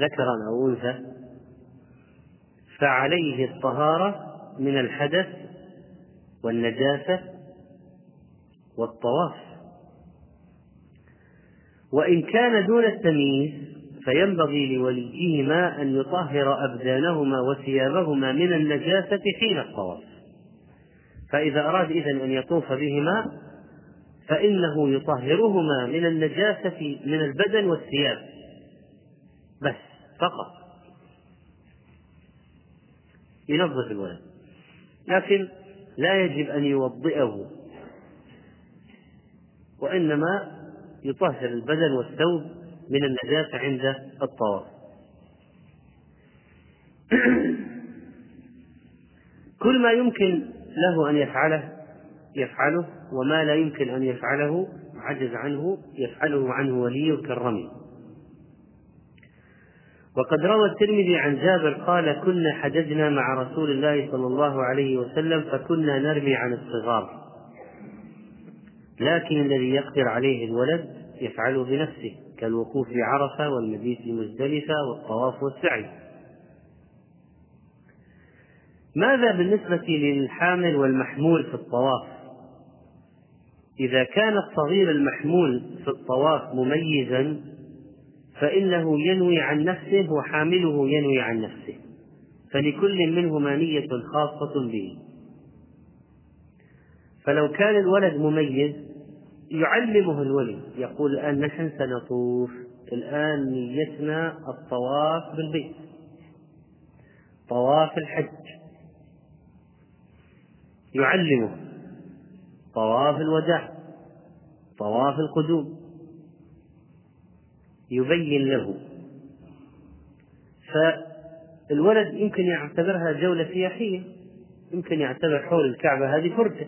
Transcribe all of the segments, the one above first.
ذكرا أو أنثى فعليه الطهارة من الحدث والنجاسة والطواف. وإن كان دون التمييز فينبغي لوليهما أن يطهر أبدانهما وثيابهما من النجاسة حين الطواف. فإذا أراد إذن أن يطوف بهما فإنه يطهرهما من النجاسة من البدن والثياب. بس فقط. ينظف الولد. لكن لا يجب أن يوضئه وإنما يطهر البدن والثوب من النجاسة عند الطواف. كل ما يمكن له أن يفعله يفعله وما لا يمكن أن يفعله عجز عنه يفعله عنه وليه كالرمي. وقد روى الترمذي عن جابر قال كنا حججنا مع رسول الله صلى الله عليه وسلم فكنا نرمي عن الصغار. لكن الذي يقدر عليه الولد يفعله بنفسه كالوقوف بعرفة والمبيت بمزدلفة والطواف والسعي. ماذا بالنسبة للحامل والمحمول في الطواف؟ إذا كان الصغير المحمول في الطواف مميزا فإنه ينوي عن نفسه وحامله ينوي عن نفسه. فلكل منهما نية خاصة به. فلو كان الولد مميز يعلمه الولي يقول الآن نحن سنطوف. الآن نيتنا الطواف بالبيت. طواف الحج. يعلمه. طواف الوداع. طواف القدوم. يبين له. فالولد يمكن يعتبرها جولة سياحية يمكن يعتبر حول الكعبة هذه فرجة.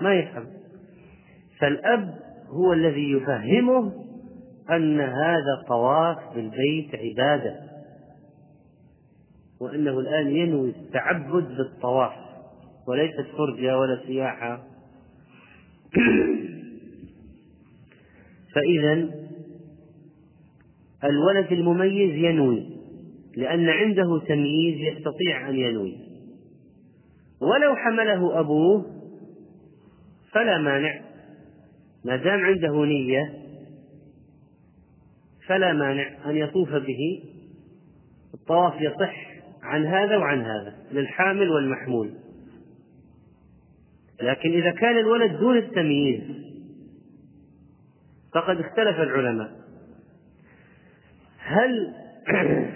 ما يفهم. فالأب هو الذي يفهمه أن هذا طواف بالبيت عبادة وأنه الآن ينوي التعبد بالطواف وليست فرجة ولا سياحة. فإذا الولد المميز ينوي لأن عنده تمييز يستطيع أن ينوي. ولو حمله أبوه فلا مانع. ما دام عنده نية فلا مانع أن يطوف به. الطواف يصح عن هذا وعن هذا للحامل والمحمول. لكن إذا كان الولد دون التمييز فقد اختلف العلماء. هل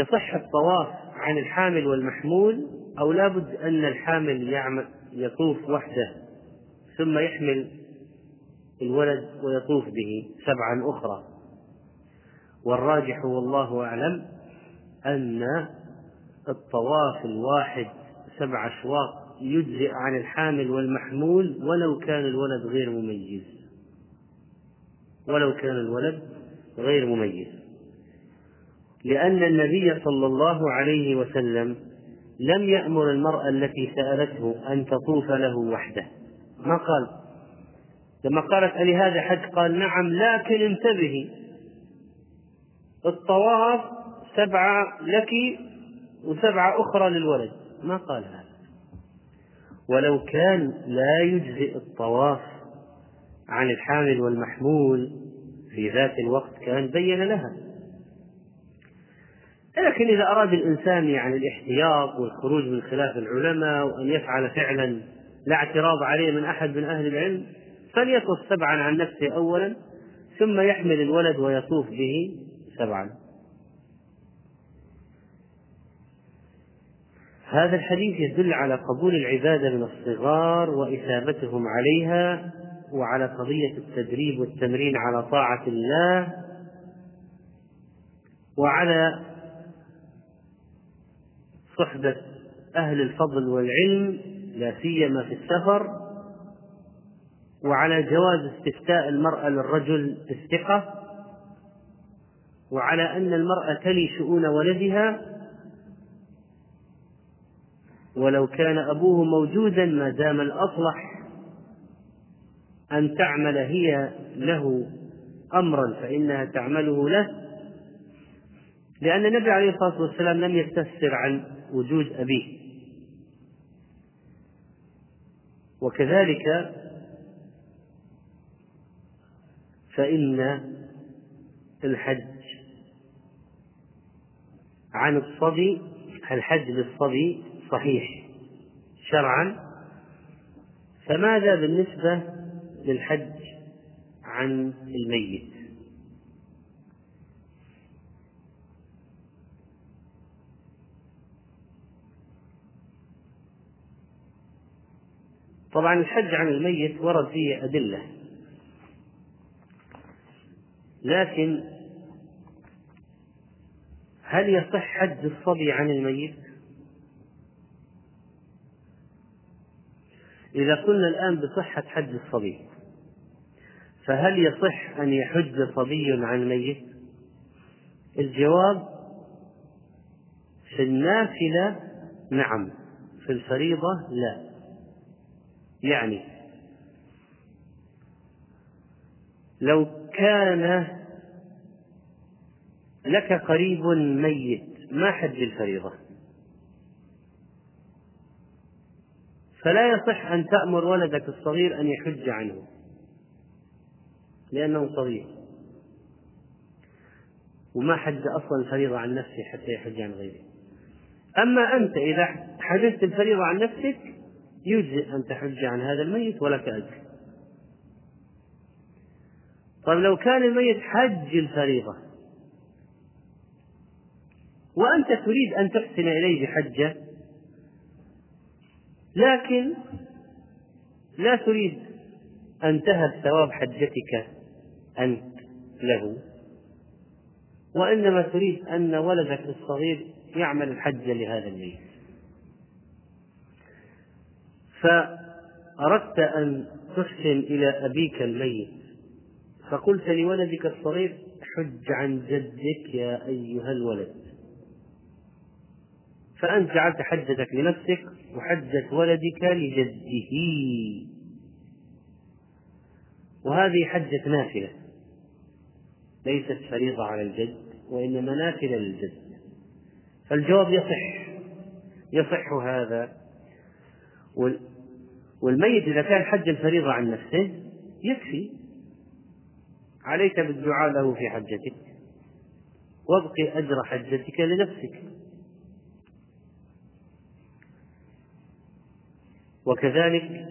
يصح الطواف عن الحامل والمحمول أو لابد أن الحامل يعمل يطوف وحده ثم يحمل الولد ويطوف به سبعا أخرى؟ والراجح والله أعلم أن الطواف الواحد سبع أشواط يجزئ عن الحامل والمحمول ولو كان الولد غير مميز. ولو كان الولد غير مميز. لأن النبي صلى الله عليه وسلم لم يأمر المرأة التي سألته أن تطوف له وحده. ما قال؟ لما قالت ألهذا حج قال نعم لكن انتبهي. الطواف سبعة لك وسبعة أخرى للولد. ما قال هذا. ولو كان لا يجزئ الطواف عن الحامل والمحمول في ذات الوقت كان بين لها. لكن إذا أراد الإنسان يعني الاحتياط والخروج من خلاف العلماء وأن يفعل فعلا لا اعتراض عليه من أحد من أهل العلم فليطف سبعا عن نفسه أولا ثم يحمل الولد ويطوف به سبعا. هذا الحديث يدل على قبول العبادة من الصغار وإثابتهم عليها وعلى قضية التدريب والتمرين على طاعة الله وعلى صحبة أهل الفضل والعلم لا سيما في السفر وعلى جواز استفتاء المرأة للرجل الثقة وعلى أن المرأة تلي شؤون ولدها ولو كان أبوه موجودا ما دام الأصلح. أن تعمل هي له أمرا فإنها تعمله له. لأن النبي عليه الصلاة والسلام لم يستفسر عن وجود أبيه. وكذلك فإن الحج عن الصبي الحج للصبي صحيح شرعا. فماذا بالنسبة للحج عن الميت. طبعا الحج عن الميت ورد فيه أدلة. لكن هل يصح حج الصبي عن الميت؟ إذا قلنا الآن بصحة حج الصبي. فهل يصح أن يحج صبي عن الميت؟ الجواب في النافلة نعم في الفريضة لا. يعني لو كان لك قريب ميت ما حج الفريضة فلا يصح أن تأمر ولدك الصغير أن يحج عنه. لأنه صغير. وما حج أصلا الفريضة عن نفسه حتى يحج عن غيره. أما أنت إذا حجزت الفريضة عن نفسك يجزئ أن تحج عن هذا الميت ولك أجر طيب لو كان الميت حج الفريضة وأنت تريد أن تحسن إليه بحجة لكن لا تريد أن تهب ثواب حجتك أنت له. وإنما تريد أن ولدك الصغير يعمل الحج لهذا الميت. فأردت أن تحسن إلى أبيك الميت. فقلت لولدك الصغير حج عن جدك يا أيها الولد. فأنت جعلت حجتك لنفسك وحجة ولدك لجده. وهذه حجة نافلة. ليست فريضة على الجد وإنما نافلة للجد. فالجواب يصح يصح هذا. والميت إذا كان حج الفريضة عن نفسه يكفي. عليك بالدعاء له في حجتك. وابقي أجر حجتك لنفسك. وكذلك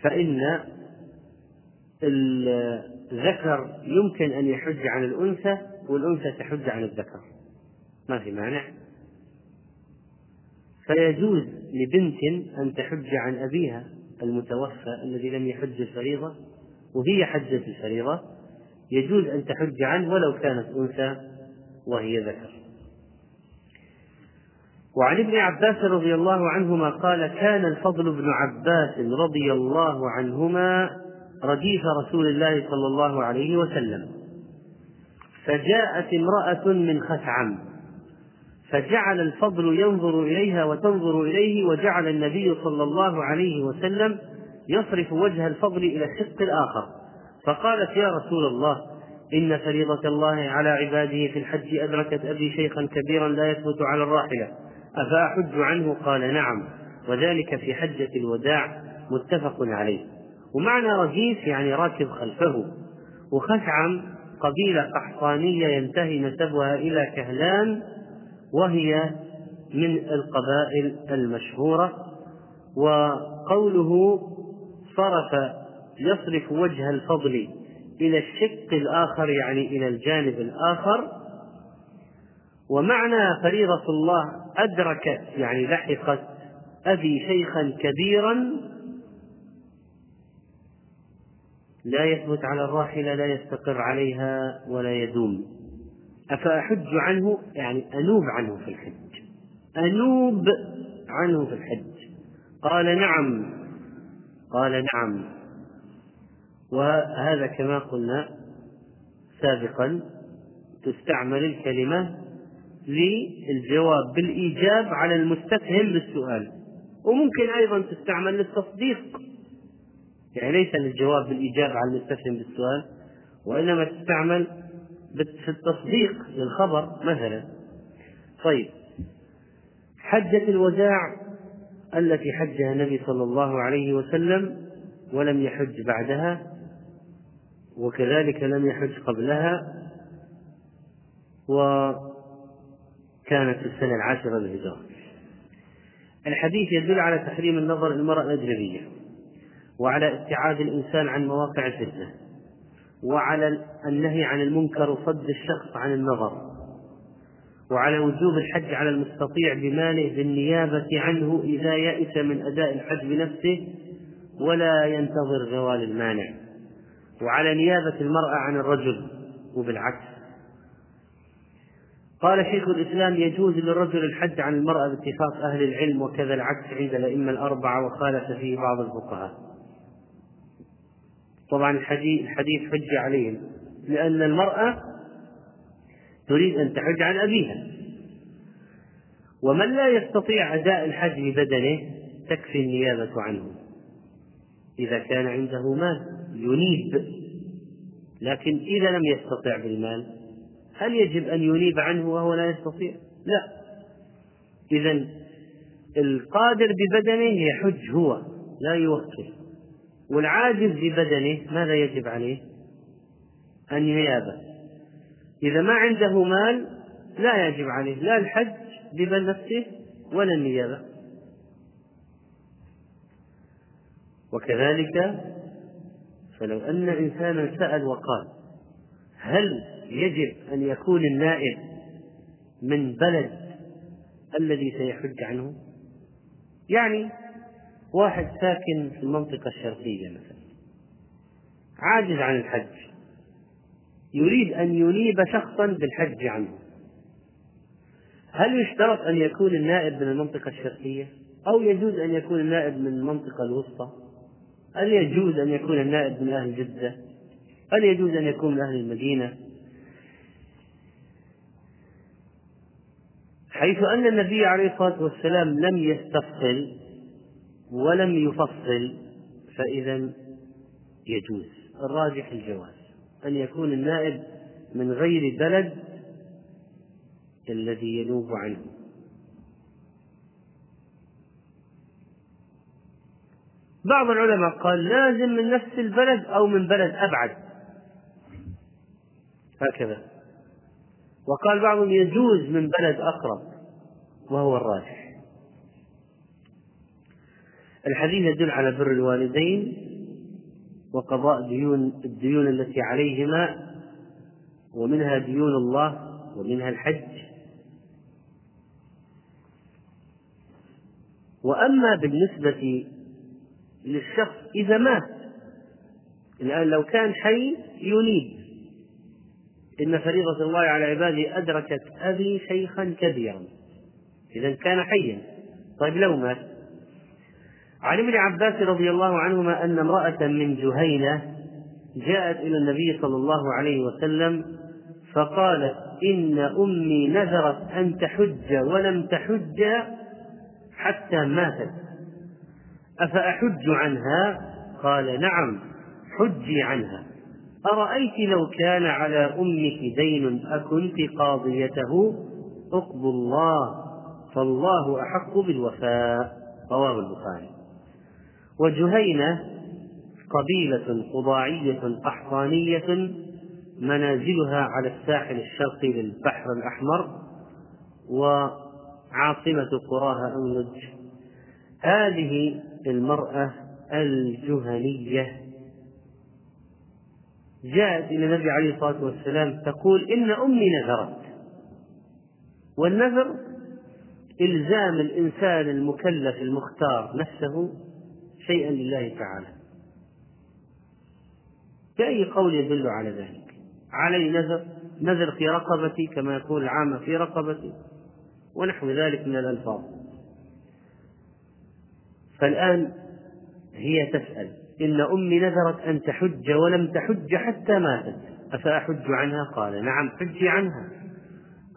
فإن الذكر يمكن أن يحج عن الأنثى والأنثى تحج عن الذكر. ما في مانع. فيجوز لبنت أن تحج عن أبيها المتوفى الذي لم يحج الفريضة وهي حجة الفريضة. يجوز أن تحج عنه ولو كانت أنثى وهي ذكر. وعن ابن عباس رضي الله عنهما قال كان الفضل بن عباس رضي الله عنهما رديف رسول الله صلى الله عليه وسلم. فجاءت امرأة من خثعم فجعل الفضل ينظر إليها وتنظر إليه وجعل النبي صلى الله عليه وسلم يصرف وجه الفضل إلى الشق الآخر. فقالت يا رسول الله إن فريضة الله على عباده في الحج أدركت أبي شيخا كبيرا لا يثبت على الراحلة أفأحج عنه؟ قال نعم وذلك في حجة الوداع متفق عليه. ومعنى رجيف يعني راكب خلفه وخشعم قبيلة قحطانية ينتهي نسبها إلى كهلان وهي من القبائل المشهورة وقوله صرف يصرف وجه الفضل إلى الشق الآخر يعني إلى الجانب الآخر. ومعنى فريضة الله أدركت يعني لحقت أبي شيخا كبيرا لا يثبت على الراحلة لا يستقر عليها ولا يدوم. أفأحج عنه؟ يعني أنوب عنه في الحج. أنوب عنه في الحج. قال نعم. قال نعم. وهذا كما قلنا سابقا تستعمل الكلمة للجواب بالإيجاب على المستفهم للسؤال وممكن أيضا تستعمل للتصديق. يعني ليس للجواب بالإيجاب على المستفهم بالسؤال وإنما تستعمل في التصديق للخبر مثلا. طيب. حجة الوداع التي حجها النبي صلى الله عليه وسلم ولم يحج بعدها وكذلك لم يحج قبلها وكانت في السنة العاشرة للهجرة. الحديث يدل على تحريم النظر المرأة الأجنبية. وعلى ابتعاد الإنسان عن مواقع الفتنة وعلى النهي عن المنكر وصد الشخص عن النظر وعلى وجوب الحج على المستطيع بماله بالنيابة عنه إذا يئس من أداء الحج بنفسه ولا ينتظر زوال المانع وعلى نيابة المرأة عن الرجل وبالعكس. قال شيخ الإسلام يجوز للرجل الحج عن المرأة باتفاق أهل العلم وكذا العكس عند الأئمة الأربعة وخالف فيه بعض الفقهاء. طبعا الحديث, حجة عليهم. لأن المرأة تريد أن تحج عن أبيها. ومن لا يستطيع أداء الحج ببدنه تكفي النيابة عنه. إذا كان عنده مال ينيب. لكن إذا لم يستطع بالمال هل يجب أن ينيب عنه وهو لا يستطيع؟ لا. إذا القادر ببدنه يحج هو لا يوكل والعاجز ببدنه ماذا يجب عليه؟ أن إذا ما عنده مال لا يجب عليه لا الحج ببل نفسه ولا النيابة. وكذلك فلو أن إنسانا سأل وقال هل يجب أن يكون النائب من بلد الذي سيحج عنه؟ يعني واحد ساكن في المنطقة الشرقية مثلا عاجز عن الحج يريد أن ينيب شخصا بالحج عنه. هل يشترط أن يكون النائب من المنطقة الشرقية؟ أو يجوز أن يكون النائب من المنطقة الوسطى؟ هل يجوز أن يكون النائب من أهل جدة؟ هل يجوز أن يكون من أهل المدينة؟ حيث أن النبي عليه الصلاة والسلام لم يستفصل ولم يفصل فإذا يجوز. الراجح الجواز. أن يكون النائب من غير بلد الذي ينوب عنه. بعض العلماء قال لازم من نفس البلد أو من بلد أبعد. هكذا. وقال بعضهم يجوز من بلد أقرب وهو الراجح. الحديث يدل على بر الوالدين وقضاء ديون الديون التي عليهما ومنها ديون الله ومنها الحج. وأما بالنسبة للشخص إذا مات الآن لو كان حي ينيب. إن فريضة الله على عباده أدركت أبي شيخا كبيرا. إذا كان حيا. طيب لو مات؟ عن ابن عباس رضي الله عنهما أن امرأة من جهينة جاءت إلى النبي صلى الله عليه وسلم فقالت إن أمي نذرت أن تحج ولم تحج حتى ماتت. أفأحج عنها؟ قال نعم حجي عنها. أرأيت لو كان على أمك دين أكنت قاضيته؟ اقضوا الله فالله أحق بالوفاء. رواه البخاري. وجهينة قبيلة قضاعية قحطانية منازلها على الساحل الشرقي للبحر الأحمر وعاصمة قراها أنلج هذه المرأة الجهنية. جاءت إلى النبي عليه الصلاة والسلام تقول إن أمي نذرت. والنذر إلزام الإنسان المكلف المختار نفسه شيئا لله تعالى. بأي قول يدل على ذلك؟ علي نذر نذر في رقبتي كما يقول العامة في رقبتي ونحو ذلك من الألفاظ. فالآن هي تسأل إن أمي نذرت أن تحج ولم تحج حتى ماتت أفأحج عنها؟ قال نعم حجي عنها.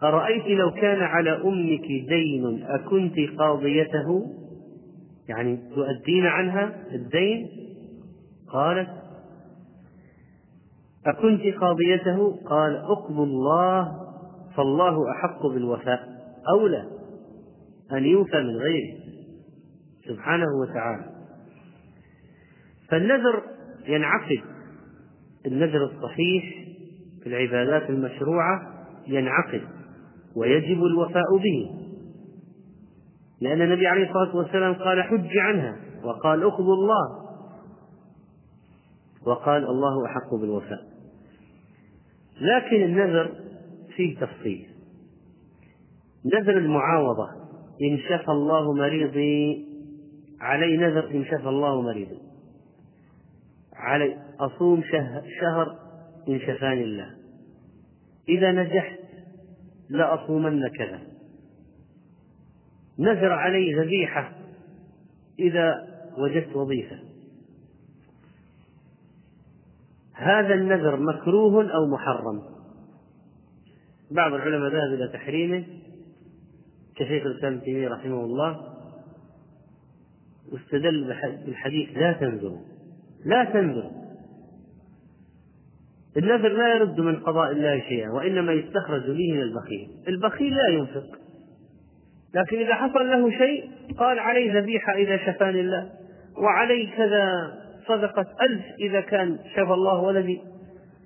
أرأيت لو كان على أمك دين أكنت قاضيته؟ يعني تؤدين عنها الدين؟ قالت أكنت قاضيته؟ قال اقضوا الله فالله أحق بالوفاء. أولى أن يوفى من غيره. سبحانه وتعالى. فالنذر ينعقد. النذر الصحيح في العبادات المشروعة ينعقد ويجب الوفاء به. لأن النبي عليه الصلاة والسلام قال حج عنها وقال اخذوا الله. وقال الله أحق بالوفاء. لكن النذر فيه تفصيل. نذر المعاوضة. إن شفى الله مريضي. علي نذر إن شفى الله مريضي. علي أصوم شهر إن شفاني الله. إذا نجحت لأصومن كذا. نذر علي ذبيحة إذا وجدت وظيفة. هذا النذر مكروه أو محرم؟ بعض العلماء ذهب إلى تحريمه كشيخ الإسلام تيمية رحمه الله واستدل بالحديث لا تنذروا لا تنذروا. النذر لا يرد من قضاء الله شيئا وإنما يستخرج به من البخيل. البخيل لا ينفق. لكن إذا حصل له شيء قال علي ذبيحة إذا شفاني الله وعلي كذا صدقة ألف إذا كان شفى الله ولدي.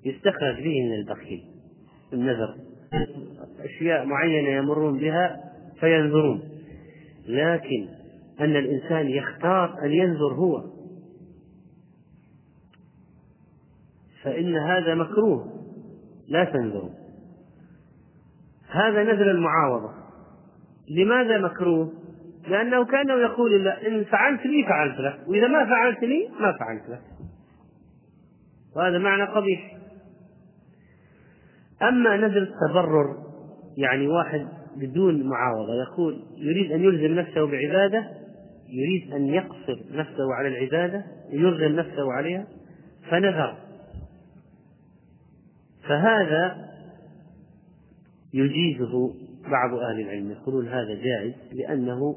يستخرج به من البخيل النذر. أشياء معينة يمرون بها فينذرون. لكن أن الإنسان يختار أن ينذر هو فإن هذا مكروه. لا تنذروا. هذا نذر المعاوضة. لماذا مكروه؟ لأنه كأنه يقول إن فعلت لي فعلت لك وإذا ما فعلت لي ما فعلت لك. وهذا معنى قبيح. أما نذر التبرر يعني واحد بدون معاوضة يقول يريد أن يلزم نفسه بعبادة يريد أن يقصر نفسه على العبادة يرغم نفسه عليها فنذر. فهذا يجيزه بعض أهل العلم يقولون هذا جائز لأنه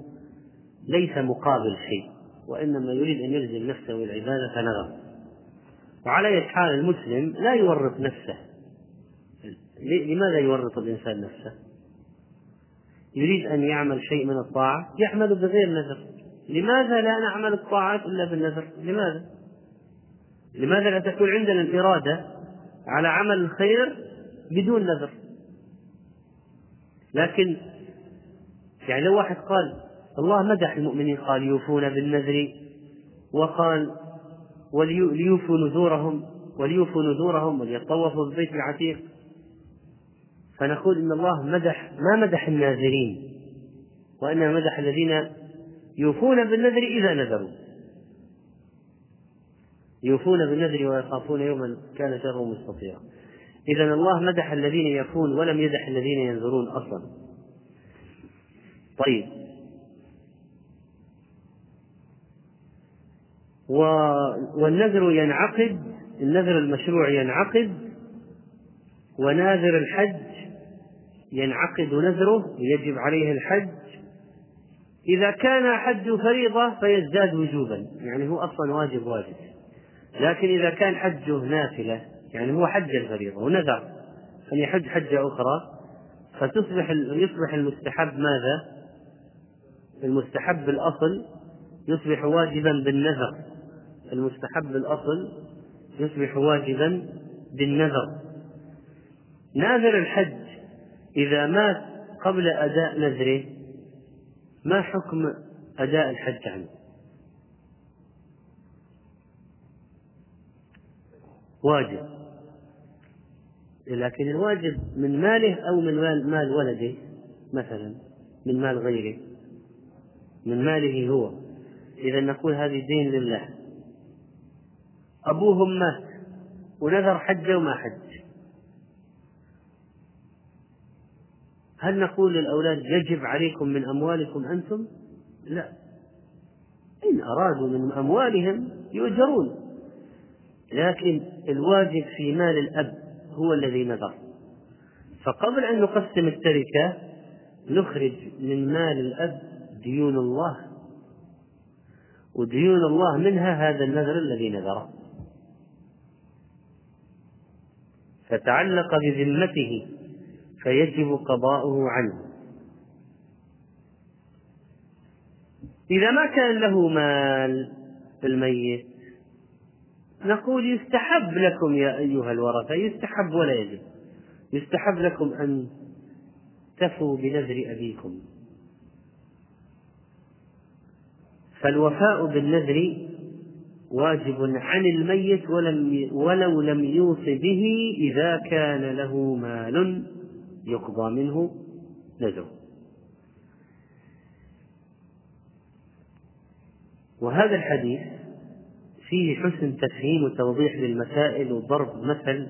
ليس مقابل شيء وإنما يريد أن يلزم نفسه بالعبادة فنذر وعلى حال المسلم لا يورط نفسه لماذا يورط الإنسان نفسه؟ يريد أن يعمل شيء من الطاعة يعمل بغير نذر لماذا لا نعمل الطاعات إلا بالنذر؟ لماذا؟ لماذا لا تكون عندنا الإرادة على عمل الخير بدون نذر؟ لكن يعني لو واحد قال الله مدح المؤمنين قال يوفون بالنذر وقال وليوفوا نذورهم وليوفوا نذورهم وليطوفوا بالبيت العتيق فنقول إن الله مدح ما مدح الناذرين وإنما مدح الذين يوفون بالنذر إذا نذروا. يوفون بالنذر ويخافون يوما كان شره مستطيرا. اذا الله مدح الذين يفون ولم يدح الذين ينذرون أصلا. طيب. والنذر ينعقد النذر المشروع ينعقد وناذر الحج ينعقد نذره يجب عليه الحج. إذا كان حج فريضة فيزداد وجوبا يعني هو أصلا واجب واجب. لكن إذا كان حجه نافلة يعني هو حج الفريضة ونذر أن يحج حجة أخرى فتصبح يصبح المستحب ماذا؟ المستحب الأصل يصبح واجبا بالنذر. المستحب الأصل يصبح واجبا بالنذر. ناذر الحج إذا مات قبل أداء نذره ما حكم أداء الحج عنه؟ واجب. لكن الواجب من ماله أو من مال, مال ولده مثلا من مال غيره من ماله هو. إذا نقول هذه دين لله. أبوهم مات ونذر حجه وما حج. هل نقول للأولاد يجب عليكم من أموالكم أنتم؟ لا. إن أرادوا من أموالهم يؤجرون. لكن الواجب في مال الأب هو الذي نذر. فقبل أن نقسم التركة نخرج من مال الأب ديون الله. وديون الله منها هذا النذر الذي نذره فتعلق بذمته فيجب قضاؤه عنه. إذا ما كان له مال الميت نقول يستحب لكم يا أيها الورثة يستحب ولا يجب. يستحب لكم أن تفوا بنذر أبيكم. فالوفاء بالنذر واجب عن الميت ولم ولو لم يوص به إذا كان له مال يقضى منه نذره. وهذا الحديث فيه حسن تفهيم وتوضيح للمسائل وضرب مثل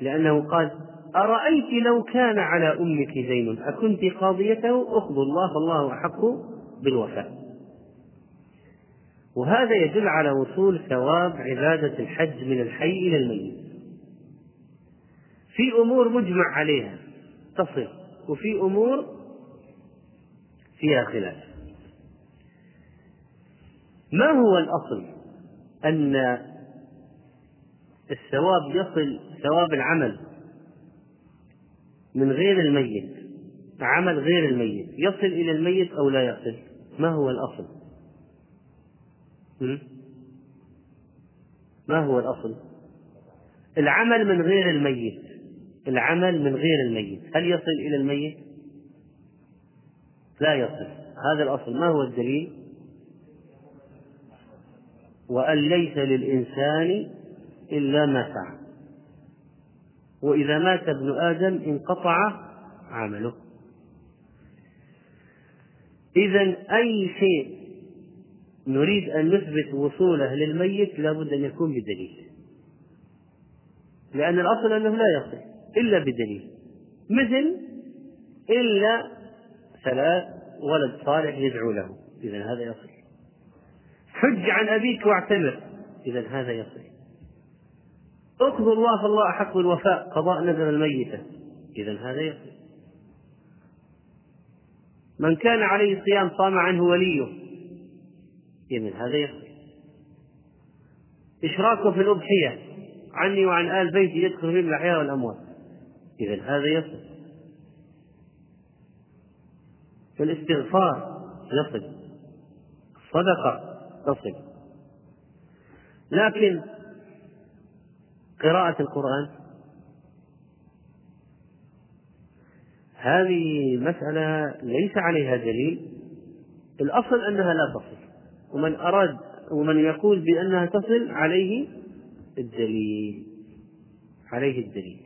لأنه قال أرأيت لو كان على أمك دين أكنت قاضيته؟ أخذ الله فالله أحق بالوفاء. وهذا يدل على وصول ثواب عبادة الحج من الحي إلى الميت. في أمور مجمع عليها تصل وفي أمور فيها خلاف. ما هو الأصل أن الثواب يصل ثواب العمل من غير الميت؟ عمل غير الميت. يصل إلى الميت أو لا يصل؟ ما هو الأصل؟ ما هو الأصل؟ العمل من غير الميت. العمل من غير الميت. هل يصل إلى الميت؟ لا يصل. هذا الأصل. ما هو الدليل؟ وأن ليس للإنسان إلا ما سعى وإذا مات ابن آدم انقطع عمله. إذا أي شيء نريد أن نثبت وصوله للميت لابد أن يكون بدليل. لأن الأصل أنه لا يصل إلا بدليل. مثل إلا ثلاث ولد صالح يدعو له. إذا هذا يصل حج عن أبيك واعتمر إذا هذا يصل اقضوا الله فالله أحق بالوفاء. قضاء نذر الميتة. إذا هذا يصل من كان عليه صيام صام عنه وليه. إذن هذا يصح. إشراكه في الأضحية. عني وعن آل بيتي يدخل في الأحياء والأموات. إذا هذا يصل الاستغفار. يصل الصدقة تصل لكن قراءة القرآن هذه مسألة ليس عليها دليل. الأصل أنها لا تصل ومن أراد ومن يقول بأنها تصل عليه الدليل عليه الدليل.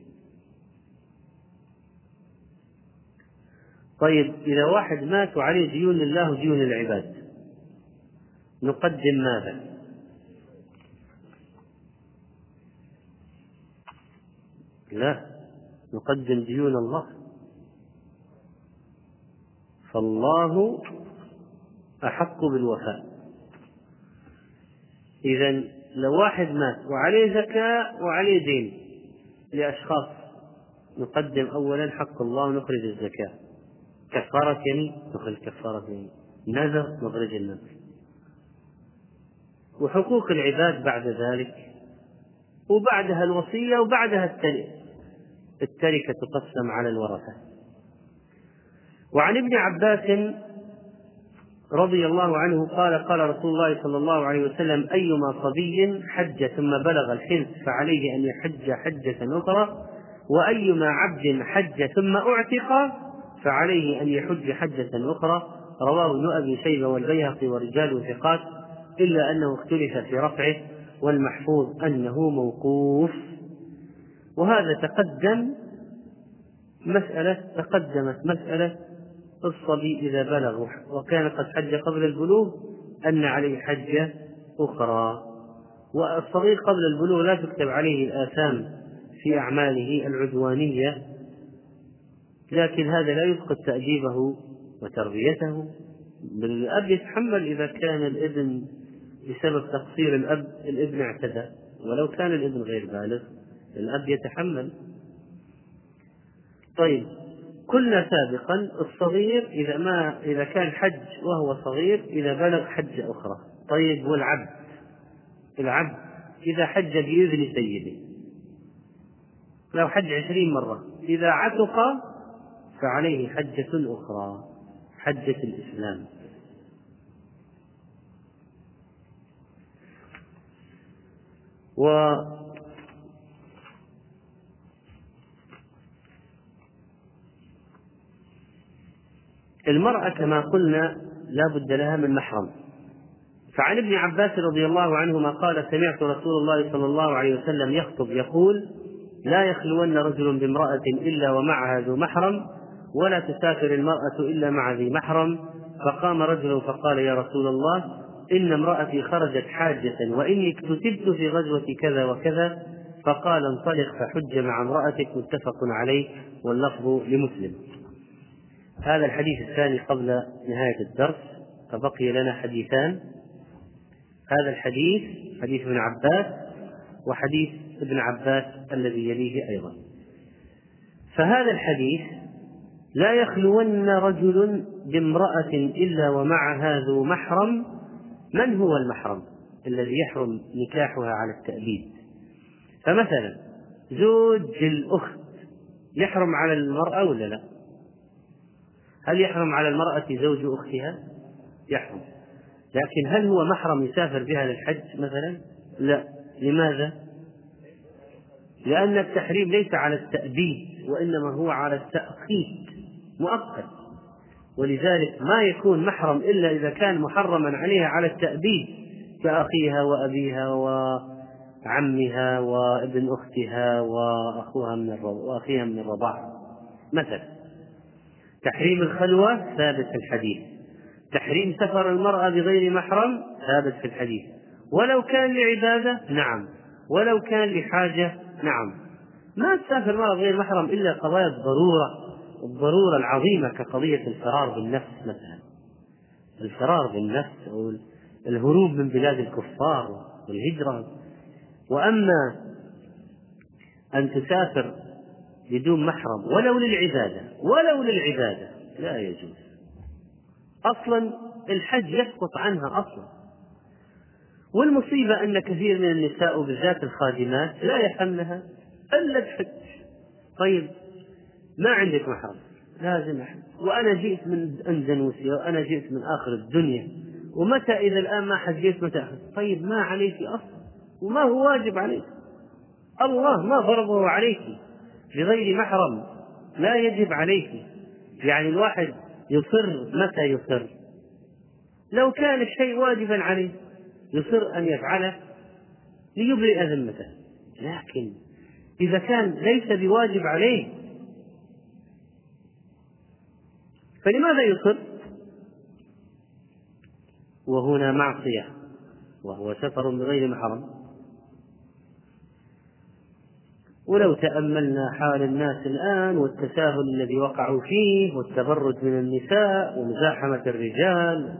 طيب إذا واحد مات وعليه ديون لله وديون للعباد نقدم ماذا؟ لا نقدم ديون الله. فالله أحق بالوفاء. إذا لو واحد مات وعليه زكاة وعليه دين لأشخاص نقدم أولا حق الله ونخرج الزكاة. كفارة يمين نخرج كفارة يمين. نذر نخرج النذر وحقوق العباد بعد ذلك وبعدها الوصية وبعدها التركة التركة تقسم على الورثة. وعن ابن عباس رضي الله عنه قال قال رسول الله صلى الله عليه وسلم أيما صبي حج ثم بلغ الحلم فعليه أن يحج حجة أخرى وأيما عبد حج ثم أعتق فعليه أن يحج حجة أخرى. رواه ابن أبي شيبة والبيهقي ورجال ثقات. إلا أنه اختلف في رفعه والمحفوظ أنه موقوف. وهذا تقدم مسألة تقدمت مسألة الصبي إذا بلغ وكان قد حج قبل البلوغ أن عليه حجة أخرى. والصغير قبل البلوغ لا تكتب عليه الآثام في أعماله العدوانية لكن هذا لا يفقد تأديبه وتربيته. بل الأب يتحمل إذا كان الابن بسبب تقصير الأب الابن اعتدى. ولو كان الابن غير بالغ الأب يتحمل. طيب قلنا سابقا الصغير إذا ما إذا كان حج وهو صغير إذا بلغ حجة أخرى. طيب والعبد؟ العبد إذا حج بإذن سيده. لو حج عشرين مرة. إذا عتق فعليه حجة أخرى حجة الإسلام. و المرأة كما قلنا لا بد لها من محرم. فعن ابن عباس رضي الله عنهما قال سمعت رسول الله صلى الله عليه وسلم يخطب يقول لا يخلون رجل بامرأة إلا ومعها ذو محرم ولا تسافر المرأة إلا مع ذي محرم. فقام رجل فقال يا رسول الله إن امرأتي خرجت حاجة وإني اكتتبت في غزوة كذا وكذا فقال انطلق فحج مع امرأتك متفق عليه واللفظ لمسلم. هذا الحديث الثاني قبل نهاية الدرس فبقي لنا حديثان. هذا الحديث حديث ابن عباس وحديث ابن عباس الذي يليه أيضا. فهذا الحديث لا يخلون رجل بامرأة إلا ومعها ذو محرم من هو المحرم الذي يحرم نكاحها على التأبيد فمثلا زوج الأخت يحرم على المرأة ولا لا؟ هل يحرم على المرأة زوج أختها؟ يحرم لكن هل هو محرم يسافر بها للحج مثلا؟ لا لماذا؟ لأن التحريم ليس على التأبيد وإنما هو على التأقيت مؤقت ولذلك ما يكون محرم إلا إذا كان محرما عليها على التأبيد كأخيها وأبيها وعمها وابن أختها وأخوها من وأخيها من الرضاعة مثلا تحريم الخلوة ثابت في الحديث. تحريم سفر المرأة بغير محرم ثابت في الحديث. ولو كان لعبادة نعم ولو كان لحاجة نعم. ما تسافر المرأة بغير محرم إلا قضايا الضرورة. الضرورة العظيمة كقضية الفرار بالنفس مثلا. الفرار بالنفس أو الهروب من بلاد الكفار والهجرة. وأما أن تسافر بدون محرم ولو للعبادة ولو للعبادة لا يجوز. أصلا الحج يسقط عنها أصلا. والمصيبة أن كثير من النساء وبالذات الخادمات لا يحملها إلا الحج. طيب ما عندك محرم. لازم أحد وأنا جئت من أندونيسيا وأنا جئت من آخر الدنيا. ومتى إذا الآن ما حجيت متى أحد طيب ما عليك أصلا. وما هو واجب عليك. الله ما فرضه عليك بغير محرم. لا يجب عليك. يعني الواحد يصر متى يصر. لو كان الشيء واجبا عليه يصر أن يفعله ليبرئ ذمته. لكن إذا كان ليس بواجب عليه فلماذا يصر؟ وهنا معصية وهو سفر بغير محرم. ولو تأملنا حال الناس الآن والتساهل الذي وقعوا فيه والتبرج من النساء ومزاحمة الرجال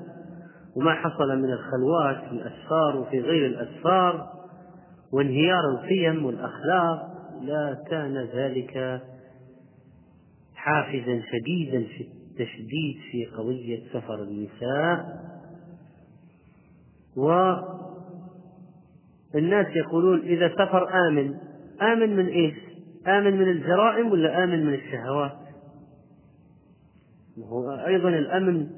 وما حصل من الخلوات في الأسفار وفي غير الأسفار وانهيار القيم والأخلاق لا كان ذلك حافزا شديدا في التشديد في قضية سفر النساء والناس يقولون إذا سفر آمن آمن من إيش؟ آمن من الجرائم ولا آمن من الشهوات؟ هو أيضا الأمن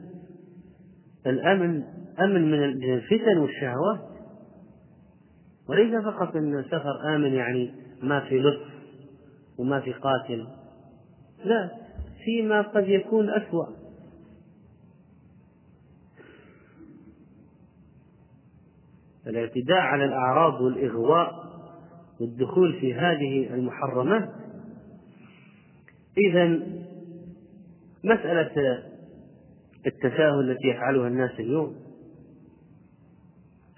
الأمن أمن من الفتن والشهوات وليس فقط أن السفر آمن يعني ما في لطف وما في قاتل لا فيما قد يكون أسوأ. الاعتداء على الأعراض والإغواء والدخول في هذه المحرمات إذا مسألة التساهل التي يفعلها الناس اليوم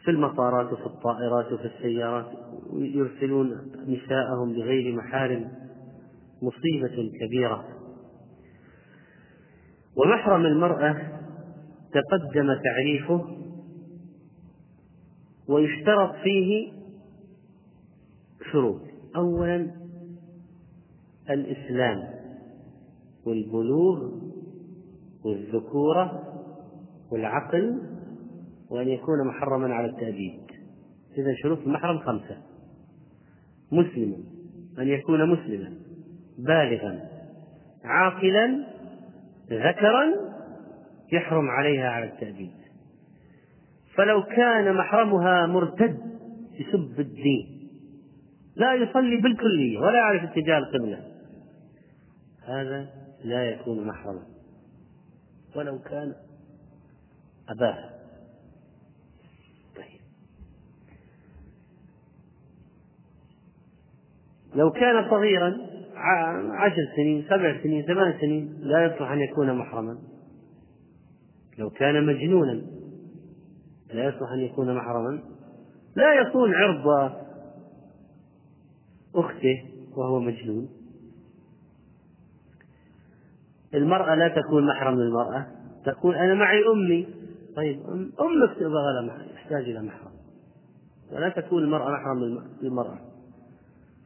في المطارات وفي الطائرات وفي السيارات يرسلون نساءهم بغير محارم مصيبة كبيرة. ومحرم المرأة تقدم تعريفه ويشترط فيه شروط. أولا الإسلام والبلوغ والذكورة والعقل وأن يكون محرما على التأديب إذا شروط المحرم خمسة. مسلم أن يكون مسلما بالغا عاقلا ذكرا يحرم عليها على التأبيد. فلو كان محرمها مرتد يسب الدين لا يصلي بالكلية ولا يعرف اتجاه القبلة هذا لا يكون محرما. ولو كان أباها. طيب. لو كان صغيرا عشر سنين سبع سنين ثمان سنين لا يصلح أن يكون محرما. لو كان مجنونا لا يصلح أن يكون محرما. لا يصون عرض أخته وهو مجنون. المرأة لا تكون محرم للمرأة. تقول أنا معي أمي. طيب أمك تبغى تحتاج إلى محرم. ولا تكون المرأة محرم للمرأة.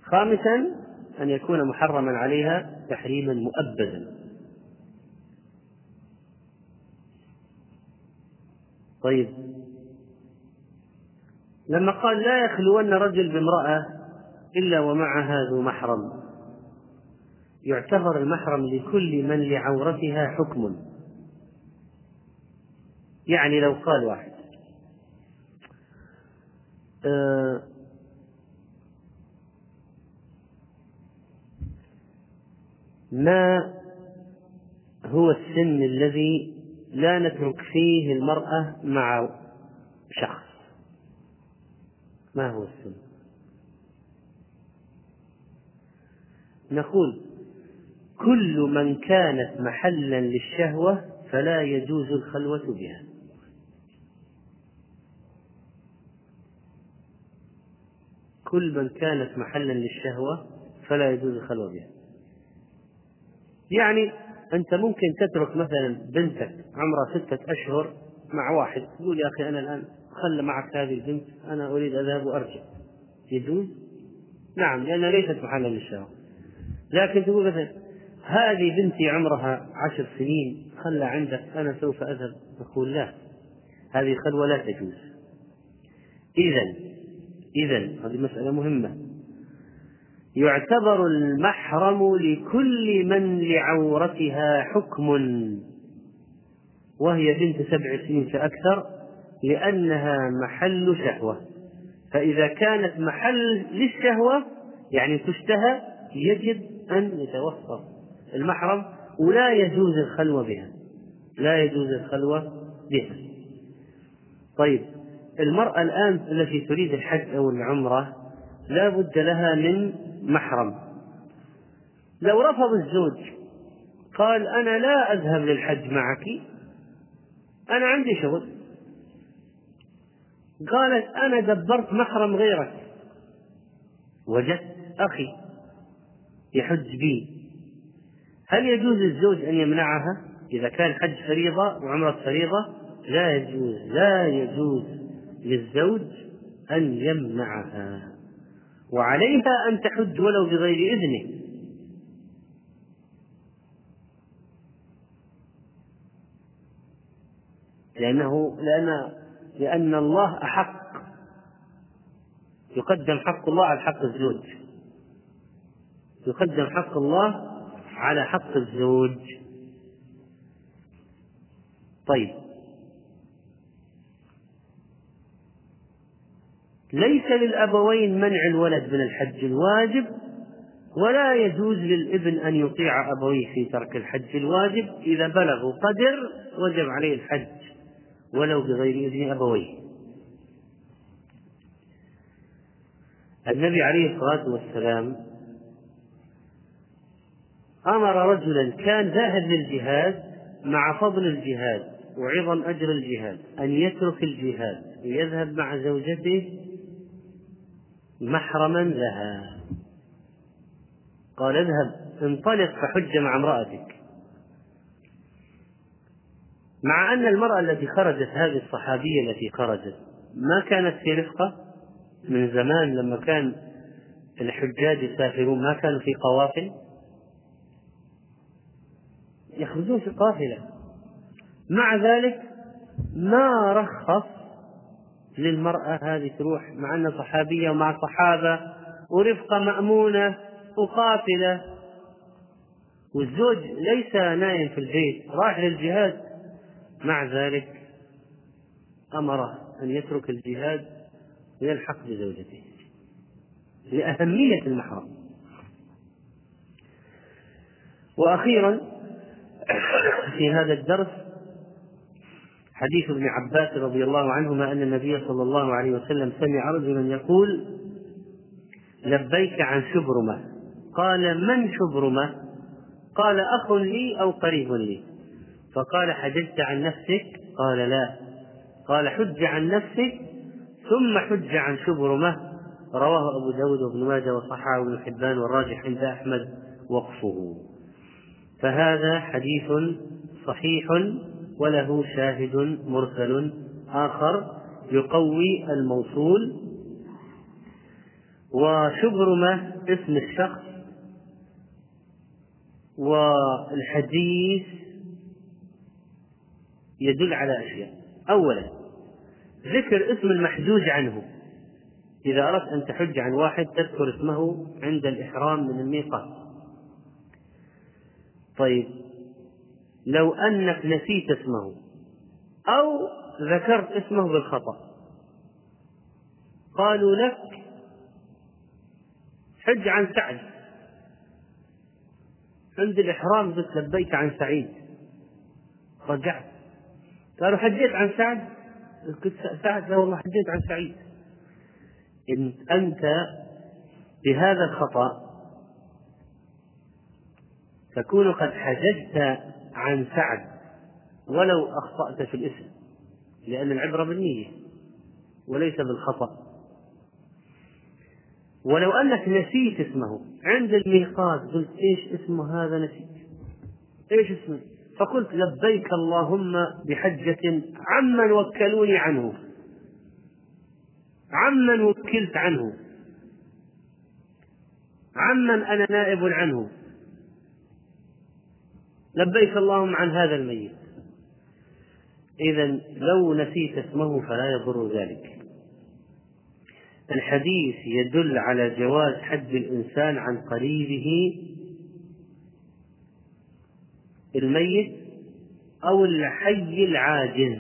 خامسا أن يكون محرما عليها تحريما مؤبدا. طيب. لما قال لا يخلون رجل بامرأة إلا ومعها ذو محرم. يعتبر المحرم لكل من لعورتها حكم. يعني لو قال واحد آه ما هو السن الذي لا نترك فيه المرأة مع شخص. ما هو السن؟ نقول كل من كانت محلا للشهوة فلا يجوز الخلوة بها. كل من كانت محلا للشهوة فلا يجوز الخلوة بها. يعني أنت ممكن تترك مثلا بنتك عمرها ستة أشهر مع واحد تقول يا أخي أنا الآن خل معك هذه البنت أنا أريد أذهب وأرجع. يجوز؟ نعم لأنها ليست محلا للشهوة. لكن تقول مثلا هذه بنتي عمرها عشر سنين خلى عندك أنا سوف أذهب؟ نقول لا هذه خلوة لا تجوز. إذا إذا هذه مسألة مهمة. يعتبر المحرم لكل من لعورتها حكم. وهي بنت سبع سنين فأكثر لأنها محل شهوة. فإذا كانت محل للشهوة يعني تشتهى يجب أن يتوفر. المحرم ولا يجوز الخلوة بها. لا يجوز الخلوة بها. طيب المرأة الآن التي تريد الحج أو العمرة لا بد لها من محرم. لو رفض الزوج قال أنا لا أذهب للحج معك أنا عندي شغل. قالت أنا دبرت محرم غيرك. وجدت أخي يحج بي. هل يجوز للزوج أن يمنعها؟ إذا كان حج فريضة وعمرة فريضة لا يجوز لا يجوز للزوج أن يمنعها. وعليها أن تحج ولو بغير إذنه. لأنه لأن لأن الله أحق. يقدم حق الله على حق الزوج. يقدم حق الله على حق الزوج. طيب. ليس للأبوين منع الولد من الحج الواجب ولا يجوز للابن أن يطيع أبويه في ترك الحج الواجب إذا بلغوا قدر وجب عليه الحج ولو بغير إذن أبويه. النبي عليه الصلاة والسلام أمر رجلا كان ذاهب للجهاد مع فضل الجهاد وعظم أجر الجهاد أن يترك الجهاد ويذهب مع زوجته محرما لها. قال اذهب انطلق فحج مع امرأتك. مع أن المرأة التي خرجت هذه الصحابية التي خرجت ما كانت في رفقة؟ من زمان لما كان الحجاج يسافرون ما كانوا في قوافل؟ يخرجون في قافلة. مع ذلك ما رخص للمرأة هذه تروح مع أنها صحابية ومع صحابة ورفقة مأمونة وقافلة والزوج ليس نايم في البيت راح للجهاد. مع ذلك أمره أن يترك الجهاد ويلحق بزوجته لأهمية المحرم. وأخيرا في هذا الدرس حديث ابن عباس رضي الله عنهما أن النبي صلى الله عليه وسلم سمع رجلا يقول لبيك عن شبرمة. قال من شبرمة؟ قال أخ لي أو قريب لي. فقال حججت عن نفسك؟ قال لا. قال حج عن نفسك؟ ثم حج عن شبرمة. رواه أبو داود وابن ماجه وصححه ابن حبان والراجح عند أحمد وقفه. فهذا حديث صحيح وله شاهد مرسل آخر يقوي الموصول. وشبرمة اسم الشخص والحديث يدل على أشياء. أولا ذكر اسم المحجوج عنه. إذا أردت أن تحج عن واحد تذكر اسمه عند الإحرام من الميقات. طيب لو أنك نسيت اسمه أو ذكرت اسمه بالخطأ. قالوا لك حج عن سعد. عند الإحرام قلت لبيك عن سعيد. رجعت. قالوا حجيت عن سعد؟ قلت سعد لا والله حجيت عن سعيد. إن أنت بهذا الخطأ تكون قد حججت عن سعد ولو أخطأت في الاسم لأن العبرة بالنية وليس بالخطأ. ولو أنك نسيت اسمه عند الميقات قلت إيش اسمه هذا نسيت؟ إيش اسمه؟ فقلت لبيك اللهم بحجة عمن وكلوني عنه. عمن وكلت عنه. عمن أنا نائب عنه. لبيك اللهم عن هذا الميت. إذا لو نسيت اسمه فلا يضر ذلك. الحديث يدل على جواز حج الإنسان عن قريبه الميت أو الحي العاجز.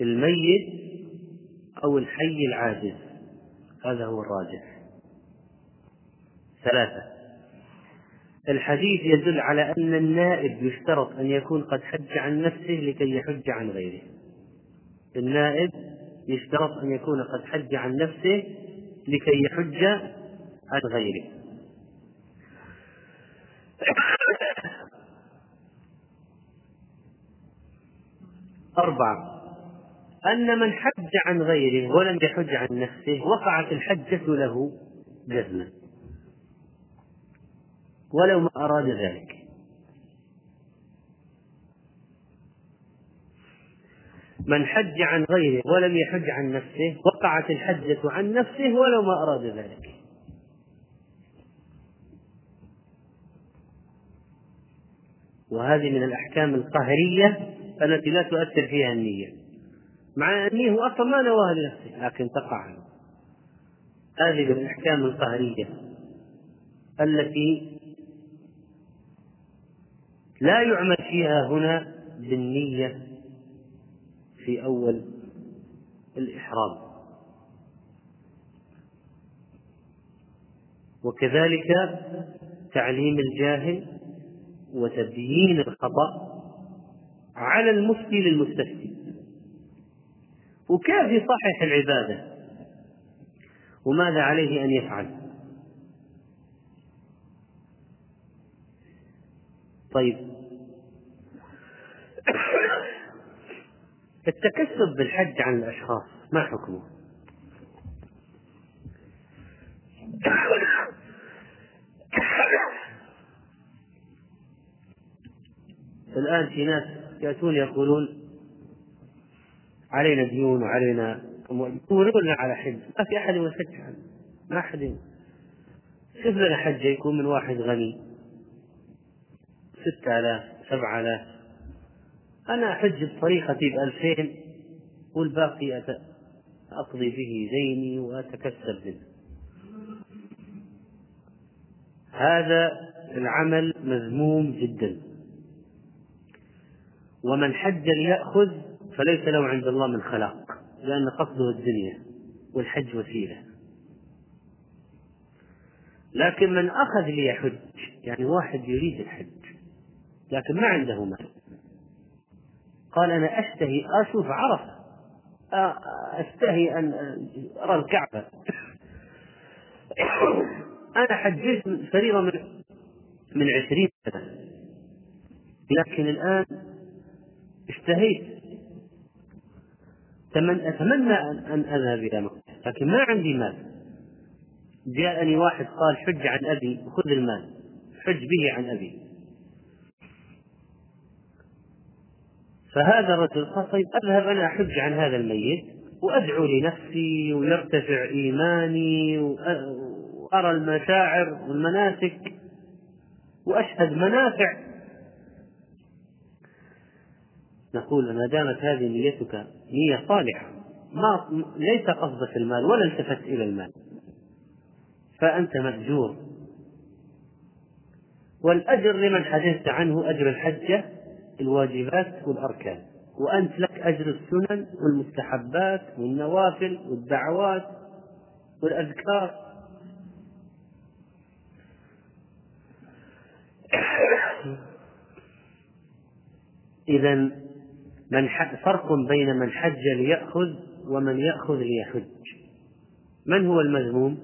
الميت أو الحي العاجز. هذا هو الراجح. ثلاثة. الحديث يدل على أن النائب يشترط أن يكون قد حج عن نفسه لكي يحج عن غيره. النائب يشترط أن يكون قد حج عن نفسه لكي يحج عن غيره. أربعة أن من حج عن غيره ولم يحج عن نفسه وقعت الحجة له جزما. ولو ما أراد ذلك. من حج عن غيره ولم يحج عن نفسه وقعت الحجة عن نفسه ولو ما أراد ذلك. وهذه من الأحكام القهرية التي لا تؤثر فيها النية. مع أنه أصلا ما نواها لنفسه لكن تقع هذه من الأحكام القهرية التي لا يعمل فيها هنا بالنية في أول الإحرام. وكذلك تعليم الجاهل وتبيين الخطأ على المفتي للمستفتي. وكيف يصحح العبادة؟ وماذا عليه أن يفعل؟ طيب التكسب بالحج عن الأشخاص ما حكمه؟ الآن في ناس يأتون يقولون علينا ديون وعلينا يقولون على حج. ما في أحد يحج عنه. ما أحد شوف لنا حجة يكون من واحد غني. ستة آلاف سبعة آلاف. أنا أحج بطريقتي بألفين والباقي أقضي به ديني وأتكسب منه. هذا العمل مذموم جدا. ومن حج ليأخذ فليس له عند الله من خلاق لأن قصده الدنيا والحج وسيلة. لكن من أخذ ليحج يعني واحد يريد الحج لكن ما عنده مال. قال أنا أشتهي أشوف عرفة أشتهي أن أرى الكعبة. أنا حجيت فريضة من من عشرين سنة. لكن الآن اشتهيت. أتمنى أن أذهب إلى مكة لكن ما عندي مال. جاءني واحد قال حج عن أبي خذ المال. حج به عن أبي. فهذا الرجل قال طيب أذهب أنا أحج عن هذا الميت وأدعو لنفسي ويرتفع إيماني وأرى المشاعر والمناسك وأشهد منافع. نقول ما دامت هذه نيتك نية صالحة ما ليس قصدك المال ولا التفت إلى المال فأنت مأجور. والأجر لمن حدثت عنه أجر الحجة الواجبات والأركان. وأنت لك أجر السنن والمستحبات والنوافل والدعوات والأذكار. إذا من فرق بين من حج ليأخذ ومن يأخذ ليحج. من هو المذموم؟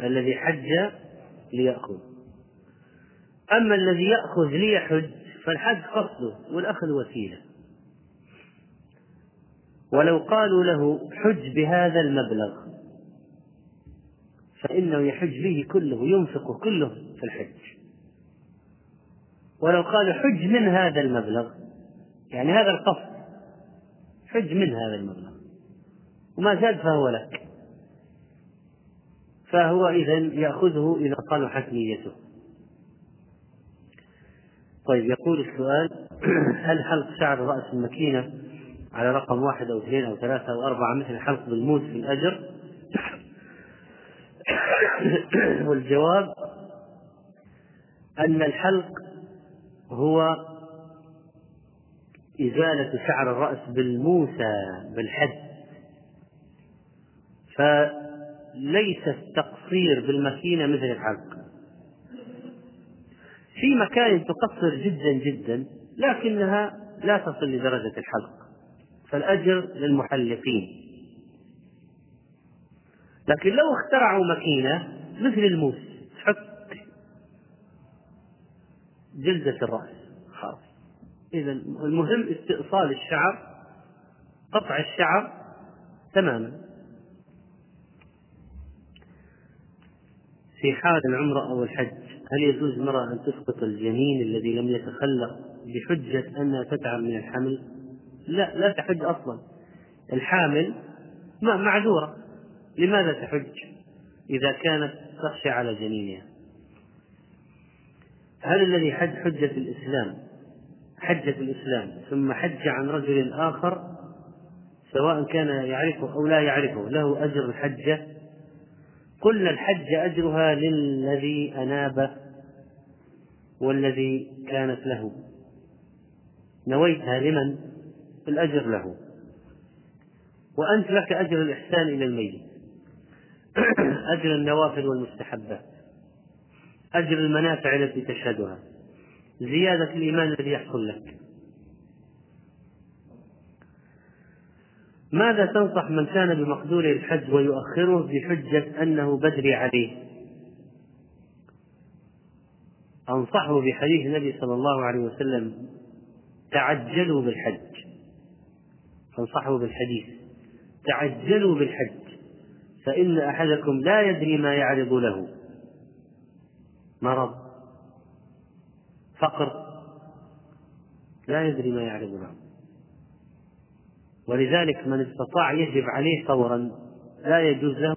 الذي حج ليأخذ. أما الذي يأخذ ليحج فالحج قصده والأخذ وسيلة. ولو قالوا له حج بهذا المبلغ فإنه يحج به كله ينفق كله في الحج. ولو قالوا حج من هذا المبلغ يعني هذا القصد حج من هذا المبلغ. وما زاد فهو لك. فهو إذا يأخذه إذا صلحت نيته. طيب يقول السؤال هل حلق شعر رأس المكينة على رقم واحد أو اثنين أو ثلاثة أو أربعة مثل حلق بالموس في الأجر؟ والجواب أن الحلق هو إزالة شعر الرأس بالموسى بالحد فليس التقصير بالمكينة مثل الحلق في مكان تقصر جدا جدا لكنها لا تصل لدرجة الحلق. فالأجر للمحلقين. لكن لو اخترعوا ماكينة مثل الموس تحط جلدة الرأس. خلاص. إذا المهم استئصال الشعر قطع الشعر تماما. في حال العمرة أو الحج هل يجوز المرأة أن تسقط الجنين الذي لم يتخلق بحجة أنها تتعب من الحمل؟ لا لا تحج أصلا. الحامل معذورة. لماذا تحج إذا كانت تخشى على جنينها؟ هل الذي حج حجة الإسلام. حجة الإسلام. ثم حج عن رجل آخر سواء كان يعرفه أو لا يعرفه له أجر الحجة قلنا الحج أجرها للذي أناب والذي كانت له. نويتها لمن؟ الأجر له. وأنت لك أجر الإحسان إلى الميت. أجر النوافل والمستحبات أجر المنافع التي تشهدها. زيادة الإيمان الذي يحصل لك. ماذا تنصح من كان بمقدوره الحج ويؤخره بحجة أنه بدري عليه؟ أنصحه بحديث النبي صلى الله عليه وسلم تعجلوا بالحج. أنصحه بالحديث تعجلوا بالحج فإن أحدكم لا يدري ما يعرض له. مرض فقر لا يدري ما يعرض له. ولذلك من استطاع يجب عليه فورا لا يجوز له